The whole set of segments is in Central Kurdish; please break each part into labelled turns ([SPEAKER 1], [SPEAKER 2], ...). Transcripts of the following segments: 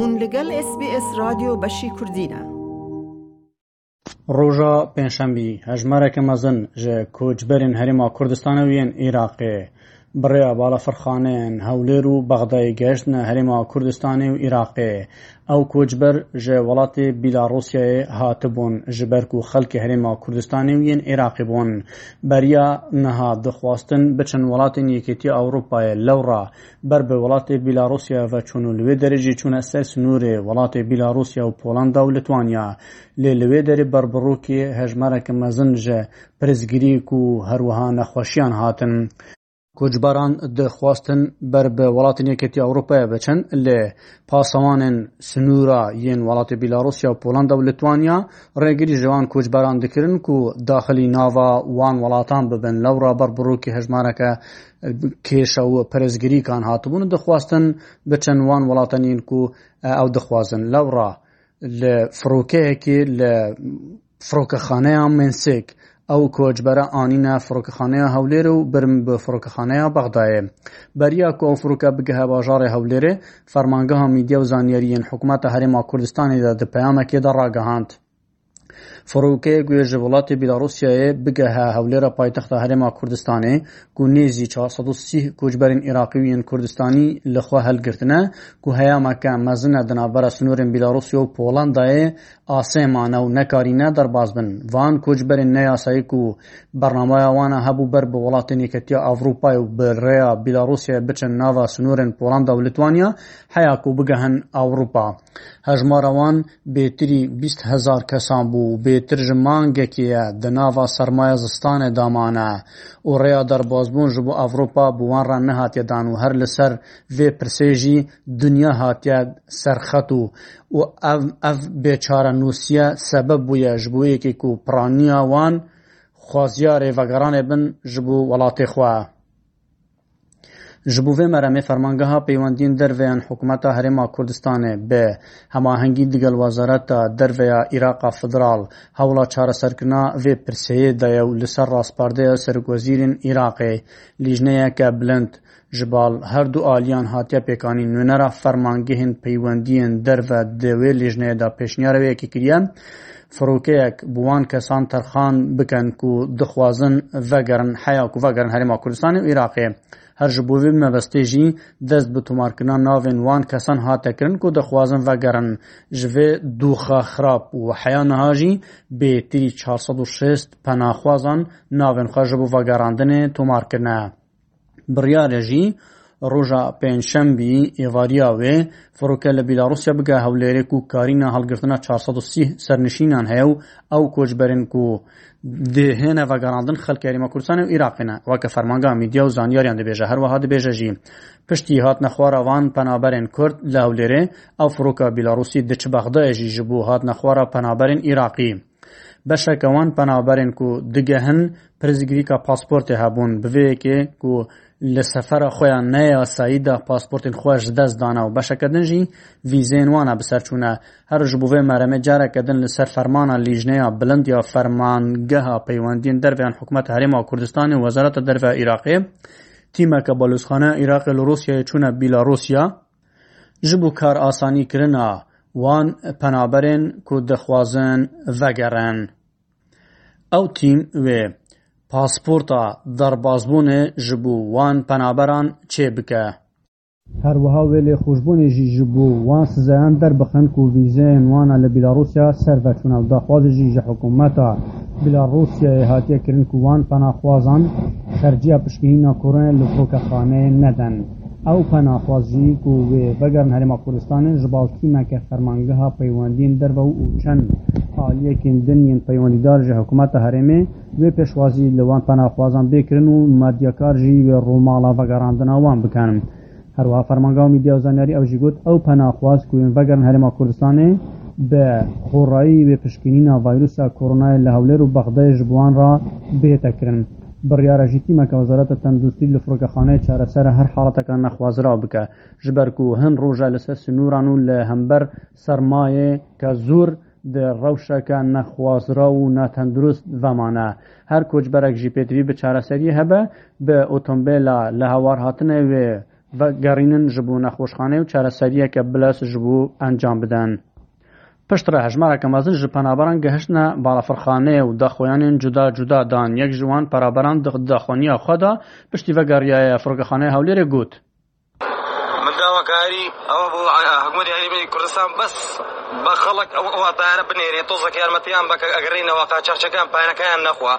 [SPEAKER 1] هون لگل اس بی اس رادیو بشی کردینه روژا پنجشنبه هجمره مزن جه کوچبرین هریما کردستان و بڕێوە باڵە فەرخانەیەن هەولێر و بەغدای گەشتە هەرێما کوردستانی و عێراقێ ئەو کۆچبەر ژێ وڵاتی بیلاڕوسیایە هاتبوون ji ber ku xelkê herêma Kurdistanê û yên Iraqê bûn beriya niha dixwastin biçin welatên yekêtiya Ewropayê lewra ber bi welatê Bîlarusya ve çûn û li wê derecî çûne ser sunûrê welatê Bîlarusya û Polanda û Litwanya lê li wê derê berbirokkê hejmereke mezin ji pirizgirî ku herwiha nexweşiyan hatin. کۆچباران دەخواستن بەر بە وڵاتی یەکەتی ئەوروپایە بچن لێ پاسەوانن سنوورە یەن وڵاتی بیلاڕوسیا و پۆلندا و لتوانیا ڕێگری ژەوان کۆچباران دکردن و داخلی ناوا وان وڵاتان ببن لەو ڕابەر بڕووکی هەژمارەکە کێشە و پەرزگریکان هاتبوون دەخواستن بچەن وان وڵاتەنین و ئەو دەخوازن لەوڕ لە فرۆکەیەکی لە فرۆکەخانەیان منسێک ew koçbera anîne firokexaneya Hewlêrê û birm bi firokexaneya Bexdayê. Beriya ku ew firoke bigihe bajarê Hewlêrê, Fermangeha Mîdya û Zanyeriyên Hikûmeta Herêma Kurdistanê de di peyamekê de ragihand. فڕوکەیە گوێژە وڵاتی بیلاڕوسیایە بگەهە هەولێرە پایتەختە هەرێما کوردستانێ گو نێزی 430 کوچبەرین عێراقیویین کوردستانی لەخوا هەلگرتنە گو هەیامەکە مەزنە دنابەرە سنوورن بیلاڕوسیا و پۆڵندایە ئاسێمانە و نەکارینە دەرباز بن وان کوچبەرین نەیاساییک و بەرنمایەوانە هەبوو بەر بە وڵاتی نێکەتی ئەڤروپای و بڕێیا بیلاڕوسیا بچن ناوا سنوورن پۆڵندا و لتوانیا هەیاک و بگەهن ئەوروپا هەژمارەوان بێتری 20 هزار کەسان بوو bû bêtir ji mangekê ye di nava sermaya zistanê damane û rêya derbazbûn ji bo Ewropa bi wan re nehatiye dan û her li ser vê pirsê jî dunya hatiye serxet û û ev ev bêçarenûsiye sebeb bûye ji bo yekê ku piraniya wan xwaziya rêvegeranê bin ji bo welatê xwe. Ji bo vê meremê fermangeha peywendîn derveyên Hikûmeta Herêma Kurdistanê bi hemahengî digel Wezareta Derve ya Îraqa Federal hewla çareserkirina vê pirseyê daye û li ser rastpardeya Serokwezîrên Îraqê lîjneyeke bilind ji bal her du aliyan hatiye pêkanî nûnera fermangehên peywendiyên derve di wê lêjneyê de pêşniyara wê yekê kiriye firokeyek bi wan kesan terxan bikin ku dixwazin vegerin heya ku vegerin Herêma Kurdistanê û Iraqê. هەر ji bo vê mebestê jî dest bi tomarkirina navên wan kesan hatekirin ku dixwazin vegerin ji vê dûxa xrab û heya niha jî bêtirî 406 penaxwazan navên xwe ji bo vegerandinê tomarkirine. Biryarê jî ڕۆژە پێنجشەمبی ئێواریاوێ فڕۆکە لە بیلاڕوسیا بگە هەولێرێک و کارینە هەڵگرتنە 430 سەرنشینان هەیە و ئەو کۆچبەرن و دهێنە ڤگەڕاندن خەلکاریمە کوردستانی و عراقینە واکە فەرمانگا میدیا و زانیاریان دەبێژە هەروەها دەبێژەژی پشتی هات نەخواراوان پەنابەرێن کورد لە هەولێرێ ئەو فڕۆکە بیلاڕوسی دچ بەغدایەژی ژبوو هات نەخوارە پەنابەرین عراقی. بەشەکەوان پەنابەرێن و دگەهن پرزگیری کە پاسپۆرتی هەبوون بوێکێ و لە سەفەرە خۆیان نەیە ئاساییدا پاسپۆرتین خۆش دەستدانا و بەشەکردن ژی ویزێن وانە بسەرچوونە هەرژ بووێ مەرەمە جارەکەدن لە سەر فەرمانە لیژنەیە بلند یا فەرمانگەها پەیوەندین دەربیان حکوومەت هەرێما کوردستانی و وەزارەتە دەرفە عێراقێ تیمەکە بەلووسخانە عێراقی لە رووسیا چوونە بیلاڕوسیا ji بوو کار ئاسانیکردنا وان پەنابەرێن کو دەخوازن ڤەگەڕێن ئەو تیم وێ پاسپورتا دەربازبوونێ ji bo wan penaberan çêbike هەروەها wêlê xşbûnê jî ji bo wan sizeyan derbixin ku vîzeyên wana li Bîlarusya servekçûn ew daxwazê jî ji hikûmeta Bîlarusyayê hatiye kirin ku wan penaxwazan xerciya piştgihîna Koreya li rokexaneyê neden. Ew penaxwazî ku wê vegerin herêma Kurdistanê ji baltîmeke fermangeha peywendiyên derve û çend aliyekên din yên peywendîdar ji hikûmeta herêmê وێ پێشوازی لەوان پەناخوازان بێکردن و مادیەکارژی وێ ڕووماڵا بەگەڕاندناوان بکانم هەروە فەرمانگاومی دیازانیاری ئەوژی گوت ئەو پەناخواز کوێن بەگەرن هەرێما کوردستانی بە خۆڕایی وێ پشکنی ناڤایرروسا کۆڕنای لە هەولێر و بەغدەیش بوانڕا بێتەکردن. بڕیاەژی تیمەکە وەزارەتە تەندروستی لە فرۆگەخانەی چارەسەرە هەر حاڵەتەکان نەخوازرا بکە ژبەرک و هەند ڕۆژە لەسەر سنووران و لە هەمبەر سەرمایە کە زۆر ڕەوشەکە نەخوازرا و ناتەندروست بەمانە هەر کۆچبەرێکژی پێتوی بە چارەسەری هەبە بە ئۆتۆمبیلا لە هەوار هاتنەوێ گەڕینن ژبوو نەخۆشخانەی و چارەسەریەکە بلەس ژبوو ئەنجام بدەن. پشترە هەژمارەکە مەزن ژ پەنابەران گەهشتە باڵەفرخانەیە و داخۆیانێن جودا جودادان یەک ژوان پەرابەران دەخۆنیە خۆدا پشتی بە گەڕایە فڕگەخانەی هەولێرە گوت. داواکاری ئەوە بۆ حکوومەتی هەرێمی کوردستان بەس بە خەڵک ئەوواتارە بنێرێت تۆزەک یارمەتیان بەکە ئەگەڕینەوە قاچارچەکان پایەکەیان نەخوا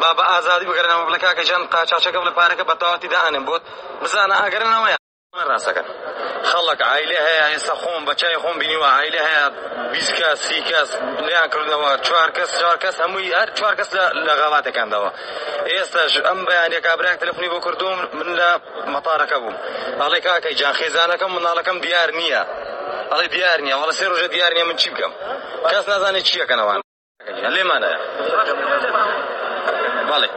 [SPEAKER 1] با بە ئازادی بگەرنەوە بلکاکە جان قاچارچەکە لە پارەکە بەتەواتی داانم بۆت بزانە ئاگەرنەوەیان ڕاستەکە. خەڵک عیلە هەیە ئێستا خۆم بەچای خۆم بینیوە عیلە هەیە بیست کەس سی کەس لیان کردنەوە چوار کەس چوار کەس هەمووی هەر چوار کەس لە غاڵاتەکاندەوە ئێستاش ئەم بەیانێک کابراک تەلەفۆنی بۆ کردوم من لە مەتارەکە بووم ئەڵێ کاکەی جاخێزانەکەم مناڵەکەم دیار نییە ئەڵێ دیار نییە وڵە سێ ڕۆژە دیار نیە من چی بکەم کەس نازانێت چیەکەنەوە لێمانە بەڵێ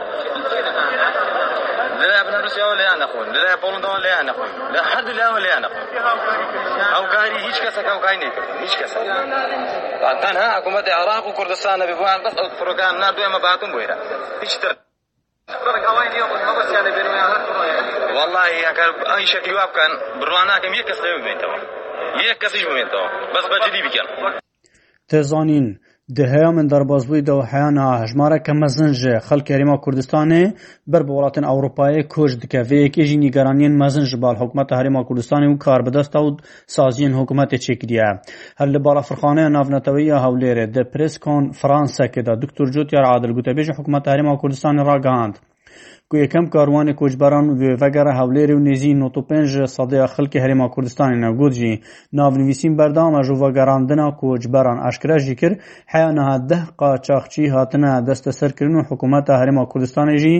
[SPEAKER 1] لا ابن روسيا ولا انا اخوي لا بولندا ولا انا اخوي لا حد لا ولا انا اخوي او كاري هيش كسا او کای نه هیچ کس تنها حکومت عراق و کردستان به بوان بس البروغرام نا دوی ما باتون بويرا هيش تر والله كار اي شکلی واب كان بروانا كم یک کس ببین تو یک تو بس بجدي بكان تزانين Di heya min derbazbûyê de û heyana hejmareke mezin ji xelkê Herêma Kurdistanê ber bi welatên Ewropayê koç dike vê yekê jî nîgeraniyên mezin ji bal hikûmeta Herêma Kurdistanê û karbidesta û saziyên hikûmetê çêkiriye. Her li balafirxaneya navnetewî ya Hewlêrê di prêskonferanseke de Dr. Cotyar Adil gotebêj hikûmeta Herêma Kurdistanê ragihand. ku yekêm karwanê koçberan bi vegere Hewlêrê û nêzî notopênj sadeya xelkê Herêma Kurdistanê ne got jî navnivîsîn berdama jovagerandina koçberan eşkere jî kir heya niha deh qaçaxçî hatine desteserkirin û hikûmeta Herêma Kurdistanê jî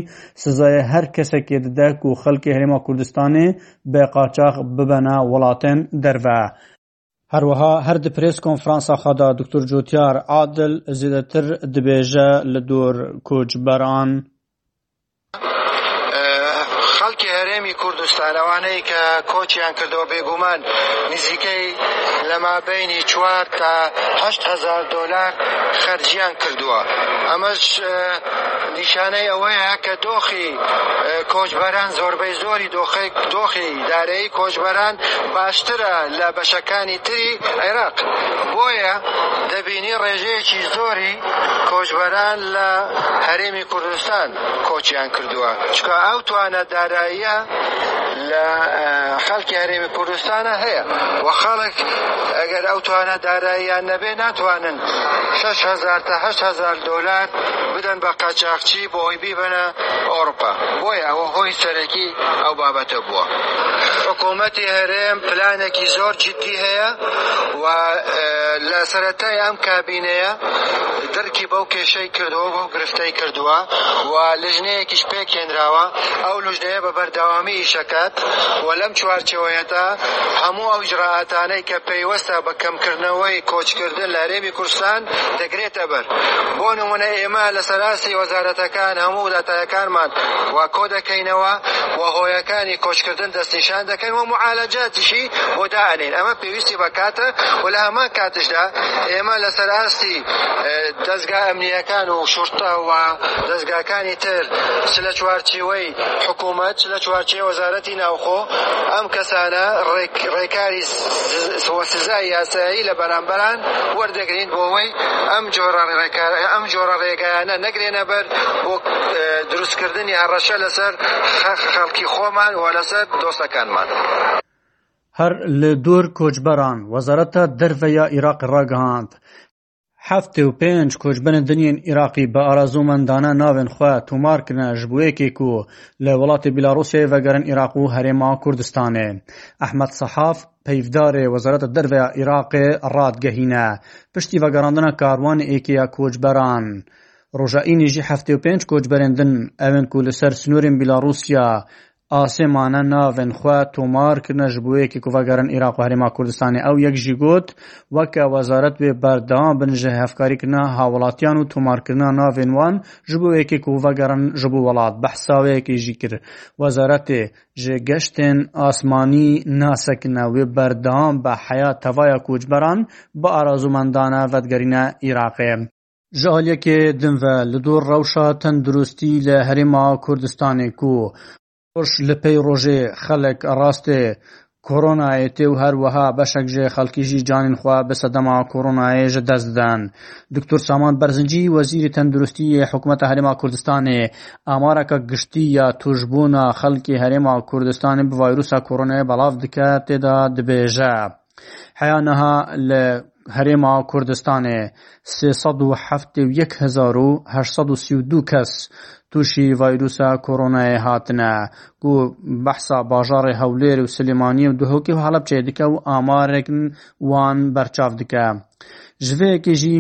[SPEAKER 1] sizayê her kesekê dide ku xelkê Herêma Kurdistanê bê qaçax bibene welatên derve. هەروەها هەر دی پرس کۆنفرانسا خدا دکتور جوتیار عادل زیدەتر دبێژە لە دوور کوچبەران
[SPEAKER 2] کوردستانەوانەی کە کۆچیان کردەوە بێگومان نزیکەی لە مابینی چوار تاهزار دلار خەرجیان کردووە ئەمەش نیشانەی ئەوەیە کە دۆخی کۆچبەران زۆربەی زۆری دۆخی دۆخی دارایی کۆچبەران باشترە لە بەشەکانی تری عێراق بۆیە دەبینی ڕێژەیەکی زۆری کۆچبەران لە هەرێمی کوردستان کۆچیان کردووە چکە ئەو توانە داراییە لە خەڵکی هەرێمی کوردستانە هەیە و خەڵک ئەگەر ئەو توانە داراییان نەبێ ناتوانن 6 هزار تا 8 هزار دلار بدەن بە قاچاقچی بۆ ئەوی بیبەنە ئەوروپا بۆیە ئەوە هۆی سەرەکی ئەو بابەتە بووە حکوومەتی هەرێم پلانێکی زۆر جدی هەیە و لە سەرەتای ئەم کابینەیە دەرکی بەو کێشەی کردەوە بۆ گرفتەی کردووە و لژنەیەکیش پێکێنراوە ئەو لژنەیە بە بەرداوامی ئیشەکەات و لەم چوارچەوەیەتا هەموو ئەو جراعاتانەی کە پێیوەستە بە کەمکردنەوەی کۆچکردن لە هەرێمی کوردستان دەگرێتە بەر بۆ نمونە ئێمە لە سەرنجڕاکێشە سەرەڕاست وەزارەتەکان هەموو دەتایەکانمان وا کۆ دەکەینەوە وهۆیەکانی کۆچکردن دەستنیشان دەکەن و معالەجاتیشی بۆ داێن ئەمە پێویستی بە کاتە و لە هەمان کاتشدا ئێمە لەسەر ئاستی دەستگا ئەمنیەکان و شورتاوە دەستگاکانی تر لە چوارچیوەی حکوومەت لە چوارچی وەزارەتی ناوخۆ ئەم کەسانە ڕێکاری سزای یاسایی لە بەرامبەران وەردەگرین بۆەوەی ئەم جۆرە ئەم جۆرە ڕێگایانە نەگرێنە بەر بۆ دروستکردنی هەڕەشە لەسەر خەڵ سبکی خۆمان
[SPEAKER 1] و لەسەر دۆستەکانمان. هەر لە دوور کۆچبەران وەزارەتە دەرڤەیە عێراق ڕگەهاند هەفتێ و پێنج کۆچبنە دنیین عێراقی بە ئارازومەندانە ناوێن خۆ تومارکردە ژبووەکێک و لە وڵاتی بیلاڕوسیای ڤگەرن عێراق و هەرێما کوردستانێ ئەحمد سەحاف پەیفدارێ وەزارەتە دەرڤەیە عێراقێ ڕادگەهینە پشتی ڤگەڕاندنە کاروان ئێکەیە کۆچبەران. Rojaînê jî heftê û pênc koçberên din evên ku li ser sinûrên Bîlarûsya asêmane navên xwe tômar kirine ji bo yekê ku vegerin Iraq û Herêma Kurdistanê. Ew yek jî got weke wezaret wê berdewam bin ji hevkarîkirina hawilatiyan û tômarkirina navên wan ji bo yekê ku vegerin ji bo welat behsa wêyekê jî kir. Wezaretê ji geştên asmanî nasekine wê berdewam be heya tevaya koçberan bi arazûmendana vedgerîne Iraqê. Ji aliyekê din ve li dor rewşa tenduristî li Herêma Kurdistanê ku xweş li pêy rojê xelek rastê koronayê tê û her wiha beşek jê xelkî jî canên xwe bi sedema koronayê ji dest din. Diktor Saman Berzincî Wezîrê Tenduristiyê Hikûmeta Herêma Kurdistanê amareka giştî ya tujbûna xelkê Herêma Kurdistanê bi vayrusa koronayê belav dike têda dibêje. Heya niha li هەرێما کوردستانێ دو کەس تووشی ڤایرروسە کۆرۆنایە هاتنە گو بەحسا باژارێ هەولێر و سلمانانی و دوهۆکی و هەڵەبچێ دکە و ئامارێکن وان بەرچاو دکە. ژڤەیەکیژی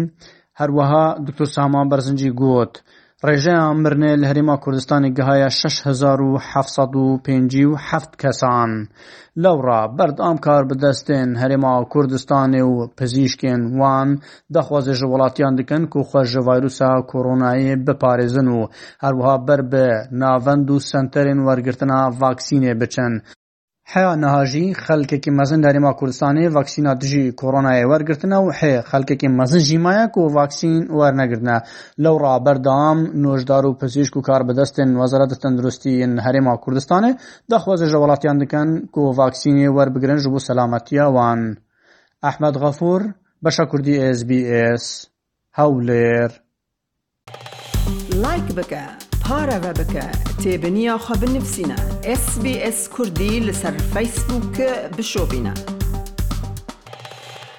[SPEAKER 1] هەروەها دکتۆر سامان بەرزنجی گوت ڕێژەیان مرنێ لە هەریما کوردستانی گەهایە 1950 کەسان لەوڕا بەرد ئام کار بدەستێن هەرێما کوردستانی و پزیشکێن وان دەخوازێژە وڵاتیان دکەن و خۆشە ڤایروسا کۆڕۆنایی بپارێزن و هەروها بەر بە ناوەند و سنتەرێن وەرگرتنا ڤاکسینێ بچن Heya niha xelkekî mezin Derîma Kurdistanê vaksîna dijî koronayê wergirtine û hê xelkekî mezin jî maye ku vaksîn wernegirtine. Lew ra berdam nojdar û pizîşk û kar bi destên Wezareta Tendurustî yên Herêma Kurdistanê daxwaza ji welatiyan dikin ku vaksînê werbigirin ji bo selametiya wan. Ehmed Gafur, Beşa Kurdî SBS, Hewlêr. Like bike. پارە بە بکە تێبنییاخوا بنووسینە SسBS کوردی لەسەر فەیسبووکە بشۆبینە.